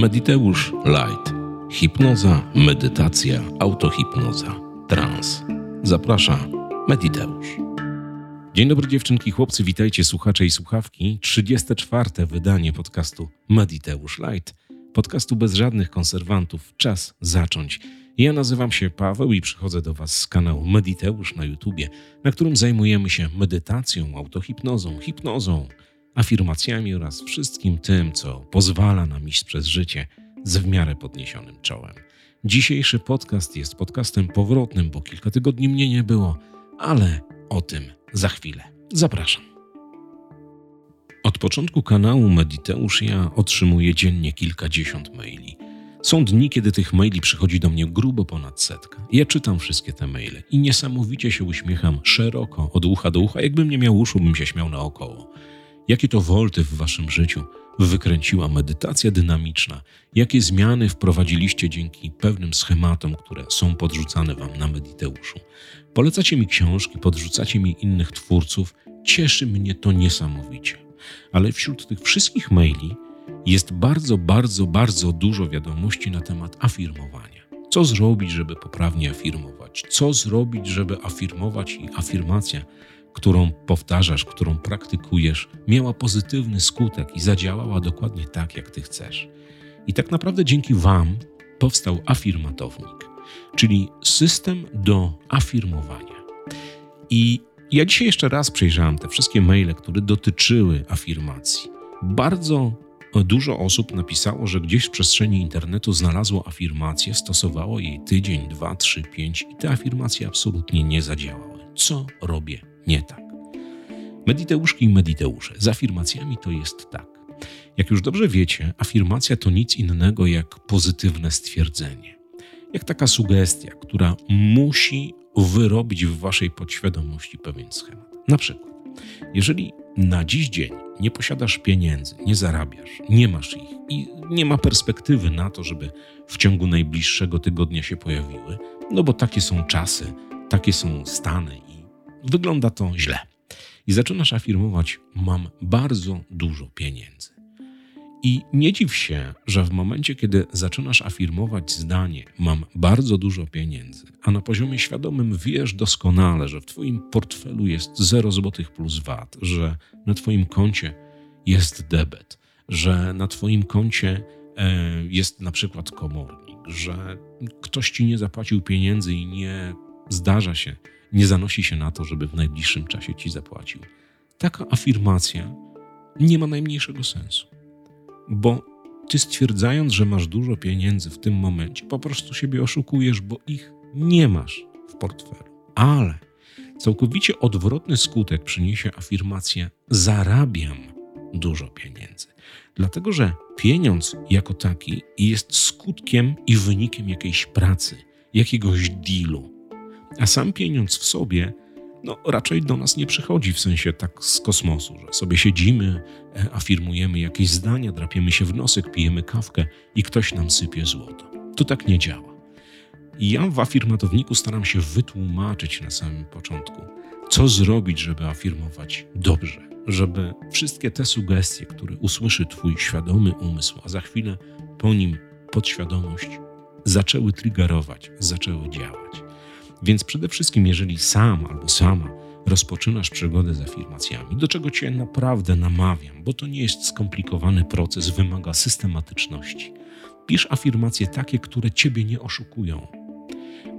Mediteusz Light. Hipnoza, medytacja, autohipnoza, trans. Zaprasza Mediteusz. Dzień dobry dziewczynki, chłopcy, witajcie słuchacze i słuchawki. 34. wydanie podcastu Mediteusz Light. Podcastu bez żadnych konserwantów. Czas zacząć. Ja nazywam się Paweł i przychodzę do Was z kanału Mediteusz na YouTubie, na którym zajmujemy się medytacją, autohipnozą, hipnozą, afirmacjami oraz wszystkim tym, co pozwala nam iść przez życie z w miarę podniesionym czołem. Dzisiejszy podcast jest podcastem powrotnym, bo kilka tygodni mnie nie było, ale o tym za chwilę. Zapraszam. Od początku kanału Mediteusz ja otrzymuję dziennie kilkadziesiąt maili. Są dni, kiedy tych maili przychodzi do mnie grubo ponad setka. Ja czytam wszystkie te maile i niesamowicie się uśmiecham szeroko, od ucha do ucha. Jakbym nie miał uszu, bym się śmiał naokoło. Jakie to wolty w waszym życiu wykręciła medytacja dynamiczna? Jakie zmiany wprowadziliście dzięki pewnym schematom, które są podrzucane wam na Mediteuszu? Polecacie mi książki, podrzucacie mi innych twórców. Cieszy mnie to niesamowicie. Ale wśród tych wszystkich maili jest bardzo, bardzo, bardzo dużo wiadomości na temat afirmowania. Co zrobić, żeby poprawnie afirmować? Co zrobić, żeby afirmować i afirmacja którą powtarzasz, którą praktykujesz, miała pozytywny skutek i zadziałała dokładnie tak, jak ty chcesz. I tak naprawdę dzięki Wam powstał afirmatownik, czyli system do afirmowania. I ja dzisiaj jeszcze raz przejrzałem te wszystkie maile, które dotyczyły afirmacji. Bardzo dużo osób napisało, że gdzieś w przestrzeni internetu znalazło afirmację, stosowało jej tydzień, dwa, trzy, pięć i te afirmacje absolutnie nie zadziałały. Co robię nie tak. Mediteuszki i mediteusze. Z afirmacjami to jest tak. Jak już dobrze wiecie, afirmacja to nic innego jak pozytywne stwierdzenie. Jak taka sugestia, która musi wyrobić w waszej podświadomości pewien schemat. Na przykład, jeżeli na dziś dzień nie posiadasz pieniędzy, nie zarabiasz, nie masz ich i nie ma perspektywy na to, żeby w ciągu najbliższego tygodnia się pojawiły, no bo takie są czasy, takie są stany Wygląda to źle. I zaczynasz afirmować: Mam bardzo dużo pieniędzy. I nie dziw się, że w momencie, kiedy zaczynasz afirmować zdanie: Mam bardzo dużo pieniędzy, a na poziomie świadomym wiesz doskonale, że w Twoim portfelu jest 0 zł plus VAT, że na Twoim koncie jest debet, że na Twoim koncie e, jest na przykład komornik, że ktoś Ci nie zapłacił pieniędzy i nie zdarza się nie zanosi się na to, żeby w najbliższym czasie ci zapłacił. Taka afirmacja nie ma najmniejszego sensu, bo ty stwierdzając, że masz dużo pieniędzy w tym momencie, po prostu siebie oszukujesz, bo ich nie masz w portfelu. Ale całkowicie odwrotny skutek przyniesie afirmacja: zarabiam dużo pieniędzy. Dlatego, że pieniądz jako taki jest skutkiem i wynikiem jakiejś pracy, jakiegoś dealu, a sam pieniądz w sobie no, raczej do nas nie przychodzi w sensie tak z kosmosu, że sobie siedzimy, e, afirmujemy jakieś zdania, drapiemy się w nosek, pijemy kawkę i ktoś nam sypie złoto. To tak nie działa. Ja w afirmatowniku staram się wytłumaczyć na samym początku, co zrobić, żeby afirmować dobrze, żeby wszystkie te sugestie, które usłyszy Twój świadomy umysł, a za chwilę po nim podświadomość, zaczęły triggerować, zaczęły działać. Więc przede wszystkim, jeżeli sam albo sama rozpoczynasz przygodę z afirmacjami, do czego Cię naprawdę namawiam, bo to nie jest skomplikowany proces, wymaga systematyczności. Pisz afirmacje takie, które Ciebie nie oszukują,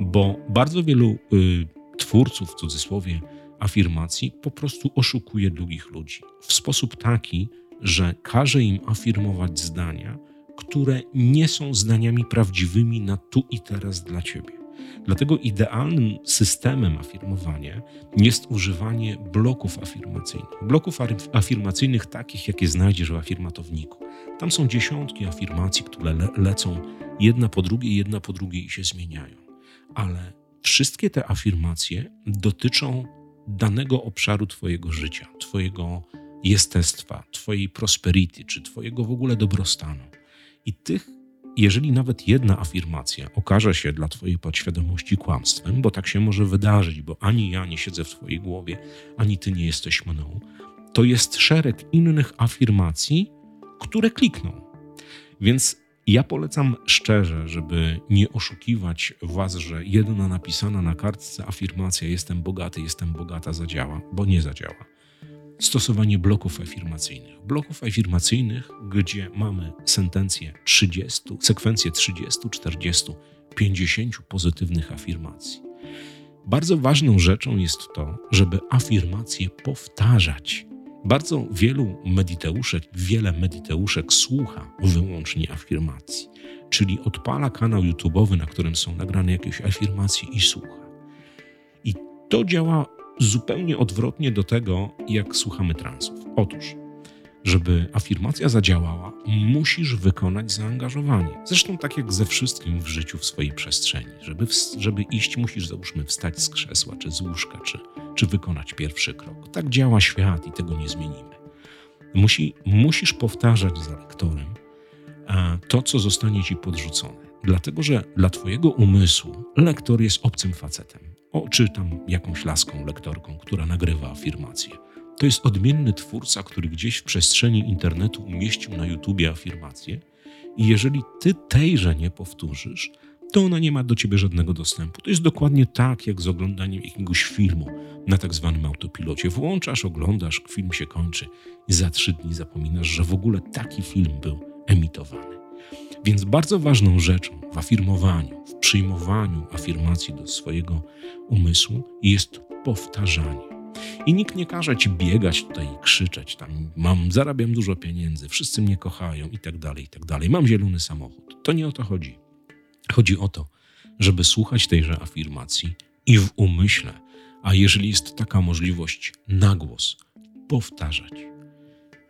bo bardzo wielu y, twórców, w cudzysłowie, afirmacji po prostu oszukuje drugich ludzi w sposób taki, że każe im afirmować zdania, które nie są zdaniami prawdziwymi na tu i teraz dla Ciebie. Dlatego idealnym systemem afirmowania jest używanie bloków afirmacyjnych. Bloków afirmacyjnych takich, jakie znajdziesz w afirmatowniku. Tam są dziesiątki afirmacji, które le lecą jedna po drugiej, jedna po drugiej i się zmieniają. Ale wszystkie te afirmacje dotyczą danego obszaru Twojego życia, Twojego jestestwa, Twojej prosperity, czy Twojego w ogóle dobrostanu. I tych jeżeli nawet jedna afirmacja okaże się dla Twojej podświadomości kłamstwem, bo tak się może wydarzyć, bo ani ja nie siedzę w Twojej głowie, ani Ty nie jesteś mną, to jest szereg innych afirmacji, które klikną. Więc Ja polecam szczerze, żeby nie oszukiwać Was, że jedna napisana na kartce afirmacja jestem bogaty, jestem bogata zadziała, bo nie zadziała. Stosowanie bloków afirmacyjnych. Bloków afirmacyjnych, gdzie mamy sentencję 30, sekwencję 30, 40, 50 pozytywnych afirmacji. Bardzo ważną rzeczą jest to, żeby afirmacje powtarzać. Bardzo wielu mediteuszek, wiele mediteuszek słucha wyłącznie afirmacji, czyli odpala kanał YouTube'owy, na którym są nagrane jakieś afirmacje i słucha. I to działa zupełnie odwrotnie do tego, jak słuchamy transów. Otóż żeby afirmacja zadziałała, musisz wykonać zaangażowanie. Zresztą tak jak ze wszystkim w życiu w swojej przestrzeni. Żeby, żeby iść, musisz załóżmy wstać z krzesła, czy z łóżka, czy, czy wykonać pierwszy krok. Tak działa świat i tego nie zmienimy. Musi, musisz powtarzać za lektorem to, co zostanie ci podrzucone. Dlatego, że dla twojego umysłu lektor jest obcym facetem. O, czy tam jakąś laską lektorką, która nagrywa afirmację to jest odmienny twórca, który gdzieś w przestrzeni internetu umieścił na YouTubie afirmację i jeżeli ty tejże nie powtórzysz, to ona nie ma do ciebie żadnego dostępu. To jest dokładnie tak, jak z oglądaniem jakiegoś filmu na tak zwanym autopilocie. Włączasz, oglądasz, film się kończy i za trzy dni zapominasz, że w ogóle taki film był emitowany. Więc bardzo ważną rzeczą w afirmowaniu, przyjmowaniu afirmacji do swojego umysłu jest powtarzanie. I nikt nie każe ci biegać tutaj i krzyczeć tam, mam, zarabiam dużo pieniędzy, wszyscy mnie kochają i tak dalej, i tak dalej. Mam zielony samochód. To nie o to chodzi. Chodzi o to, żeby słuchać tejże afirmacji i w umyśle, a jeżeli jest taka możliwość, na głos powtarzać.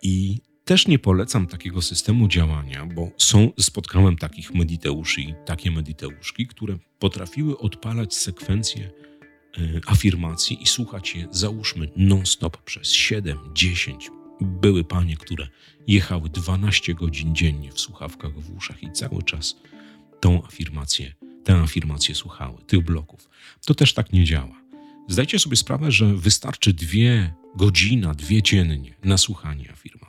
I też nie polecam takiego systemu działania, bo są, spotkałem takich mediteuszy i takie mediteuszki, które potrafiły odpalać sekwencje Y, afirmacji i słuchać je, załóżmy, non-stop przez 7, 10. Były panie, które jechały 12 godzin dziennie w słuchawkach w uszach i cały czas tą afirmację, tę afirmację słuchały, tych bloków. To też tak nie działa. Zdajcie sobie sprawę, że wystarczy dwie godzina, dwie dziennie na słuchanie afirmacji,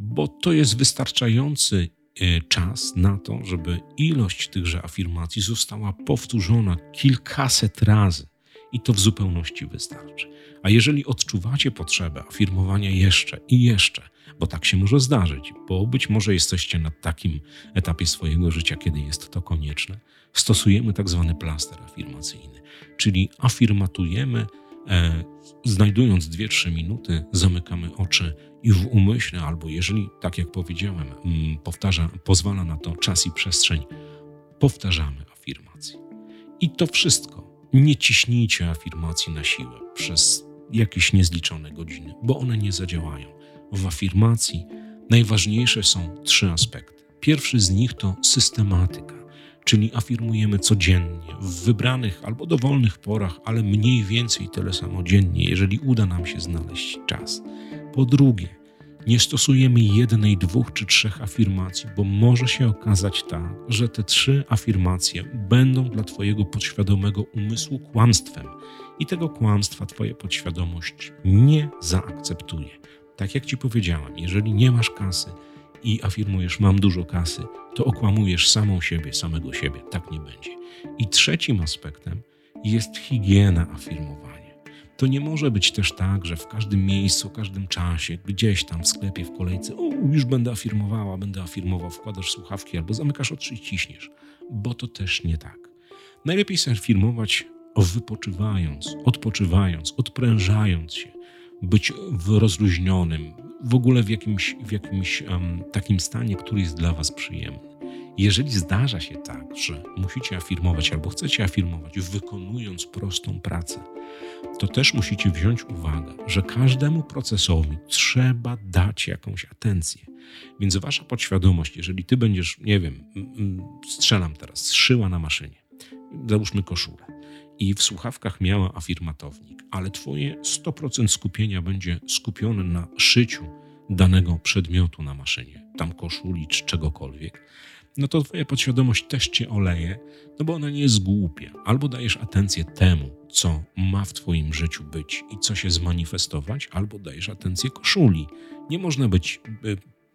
bo to jest wystarczający y, czas na to, żeby ilość tychże afirmacji została powtórzona kilkaset razy i to w zupełności wystarczy. A jeżeli odczuwacie potrzebę afirmowania jeszcze i jeszcze, bo tak się może zdarzyć, bo być może jesteście na takim etapie swojego życia, kiedy jest to konieczne, stosujemy tak zwany plaster afirmacyjny, czyli afirmatujemy, znajdując 2-3 minuty, zamykamy oczy i w umyśle, albo jeżeli, tak jak powiedziałem, mm, powtarza, pozwala na to czas i przestrzeń, powtarzamy afirmację. I to wszystko nie ciśnijcie afirmacji na siłę przez jakieś niezliczone godziny, bo one nie zadziałają. W afirmacji najważniejsze są trzy aspekty. Pierwszy z nich to systematyka, czyli afirmujemy codziennie, w wybranych albo dowolnych porach, ale mniej więcej tyle samo dziennie, jeżeli uda nam się znaleźć czas. Po drugie, nie stosujemy jednej, dwóch czy trzech afirmacji, bo może się okazać tak, że te trzy afirmacje będą dla Twojego podświadomego umysłu kłamstwem i tego kłamstwa Twoja podświadomość nie zaakceptuje. Tak jak Ci powiedziałam, jeżeli nie masz kasy i afirmujesz mam dużo kasy, to okłamujesz samą siebie, samego siebie. Tak nie będzie. I trzecim aspektem jest higiena afirmowania. To nie może być też tak, że w każdym miejscu, w każdym czasie, gdzieś tam w sklepie, w kolejce, o, już będę afirmowała, będę afirmował, wkładasz słuchawki albo zamykasz oczy i ciśniesz, bo to też nie tak. Najlepiej się afirmować wypoczywając, odpoczywając, odprężając się, być w rozluźnionym, w ogóle w jakimś, w jakimś um, takim stanie, który jest dla Was przyjemny. Jeżeli zdarza się tak, że musicie afirmować albo chcecie afirmować, wykonując prostą pracę, to też musicie wziąć uwagę, że każdemu procesowi trzeba dać jakąś atencję. Więc wasza podświadomość, jeżeli ty będziesz, nie wiem, strzelam teraz, szyła na maszynie, załóżmy koszulę, i w słuchawkach miała afirmatownik, ale twoje 100% skupienia będzie skupione na szyciu danego przedmiotu na maszynie, tam koszuli czy czegokolwiek, no to twoja podświadomość też cię oleje, no bo ona nie jest głupia. Albo dajesz atencję temu, co ma w twoim życiu być i co się zmanifestować, albo dajesz atencję koszuli. Nie można być,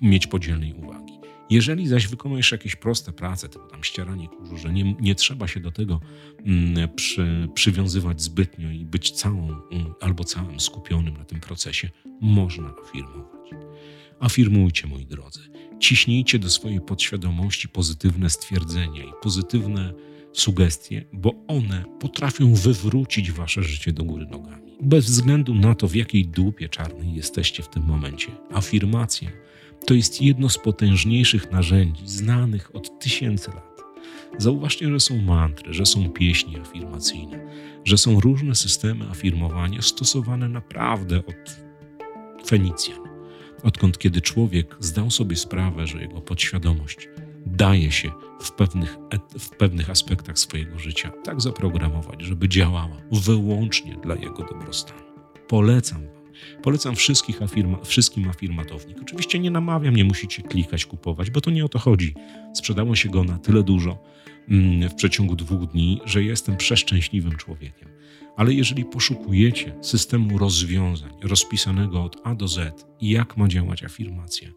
mieć podzielnej uwagi. Jeżeli zaś wykonujesz jakieś proste prace, typu tam ścieranie kurzu, że nie, nie trzeba się do tego mm, przy, przywiązywać zbytnio i być całą mm, albo całym skupionym na tym procesie, można afirmować. Afirmujcie, moi drodzy. Ciśnijcie do swojej podświadomości pozytywne stwierdzenia i pozytywne sugestie, bo one potrafią wywrócić wasze życie do góry nogami. Bez względu na to, w jakiej dupie czarnej jesteście w tym momencie. Afirmacja to jest jedno z potężniejszych narzędzi znanych od tysięcy lat. Zauważcie, że są mantry, że są pieśni afirmacyjne, że są różne systemy afirmowania stosowane naprawdę od Fenicjan. Odkąd kiedy człowiek zdał sobie sprawę, że jego podświadomość daje się w pewnych, w pewnych aspektach swojego życia tak zaprogramować, żeby działała wyłącznie dla jego dobrostanu. Polecam Polecam wszystkich afirma, wszystkim afirmatownik. Oczywiście nie namawiam, nie musicie klikać, kupować, bo to nie o to chodzi. Sprzedało się go na tyle dużo mm, w przeciągu dwóch dni, że jestem przeszczęśliwym człowiekiem. Ale jeżeli poszukujecie systemu rozwiązań rozpisanego od A do Z jak ma działać afirmacja,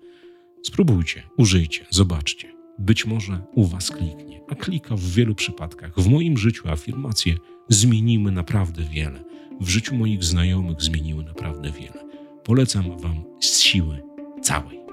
spróbujcie, użyjcie, zobaczcie. Być może u Was kliknie, a klika w wielu przypadkach. W moim życiu afirmacje zmieniły naprawdę wiele w życiu moich znajomych zmieniły naprawdę wiele. Polecam Wam z siły całej.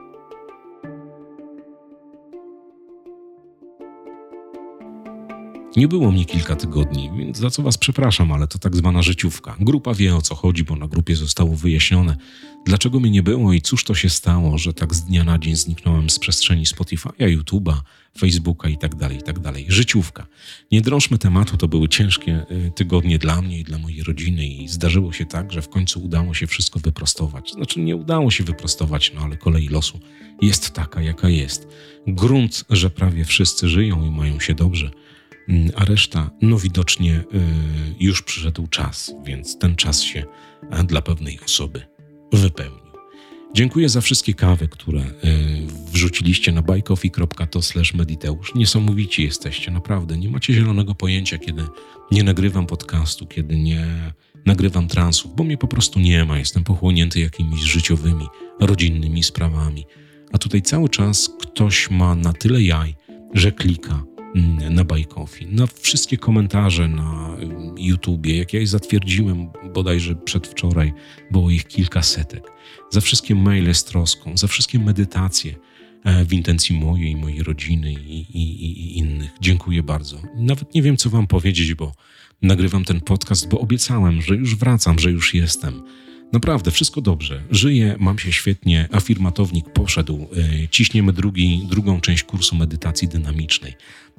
Nie było mnie kilka tygodni, więc za co Was przepraszam, ale to tak zwana życiówka. Grupa wie o co chodzi, bo na grupie zostało wyjaśnione, dlaczego mnie nie było i cóż to się stało, że tak z dnia na dzień zniknąłem z przestrzeni Spotify'a, YouTube'a, Facebooka i tak dalej, i tak. Życiówka. Nie drążmy tematu, to były ciężkie y, tygodnie dla mnie i dla mojej rodziny i zdarzyło się tak, że w końcu udało się wszystko wyprostować. Znaczy nie udało się wyprostować, no ale kolej losu jest taka, jaka jest. Grunt, że prawie wszyscy żyją i mają się dobrze – a reszta, no widocznie y, już przyszedł czas, więc ten czas się dla pewnej osoby wypełnił. Dziękuję za wszystkie kawy, które y, wrzuciliście na bajkofi.to mediteusz. Niesamowici jesteście, naprawdę. Nie macie zielonego pojęcia, kiedy nie nagrywam podcastu, kiedy nie nagrywam transów, bo mnie po prostu nie ma. Jestem pochłonięty jakimiś życiowymi, rodzinnymi sprawami. A tutaj cały czas ktoś ma na tyle jaj, że klika na Bajkofi, na wszystkie komentarze na YouTubie, jak ja je zatwierdziłem bodajże przedwczoraj, było ich kilka setek, za wszystkie maile z troską, za wszystkie medytacje e, w intencji mojej, mojej rodziny i, i, i innych. Dziękuję bardzo. Nawet nie wiem, co wam powiedzieć, bo nagrywam ten podcast, bo obiecałem, że już wracam, że już jestem. Naprawdę, wszystko dobrze. Żyję, mam się świetnie, afirmatownik poszedł. E, ciśniemy drugi, drugą część kursu medytacji dynamicznej.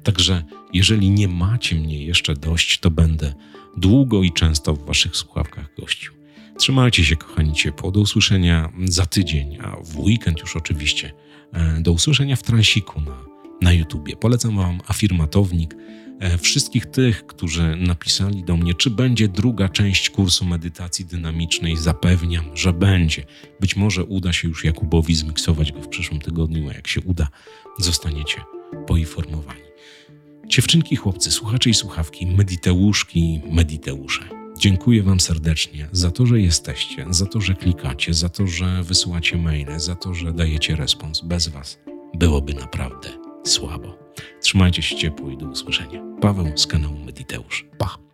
Także jeżeli nie macie mnie jeszcze dość, to będę długo i często w waszych słuchawkach gościł. Trzymajcie się, kochani, ciepło. Do usłyszenia za tydzień, a w weekend już oczywiście. E, do usłyszenia w transiku na, na YouTubie. Polecam wam afirmatownik. E, wszystkich tych, którzy napisali do mnie, czy będzie druga część kursu medytacji dynamicznej, zapewniam, że będzie. Być może uda się już Jakubowi zmiksować go w przyszłym tygodniu, a jak się uda, zostaniecie poinformowani. Dziewczynki, chłopcy, słuchacze i słuchawki, mediteuszki, mediteusze. Dziękuję Wam serdecznie za to, że jesteście, za to, że klikacie, za to, że wysyłacie maile, za to, że dajecie respons. Bez Was byłoby naprawdę słabo. Trzymajcie się ciepło i do usłyszenia. Paweł z kanału Mediteusz. Pa!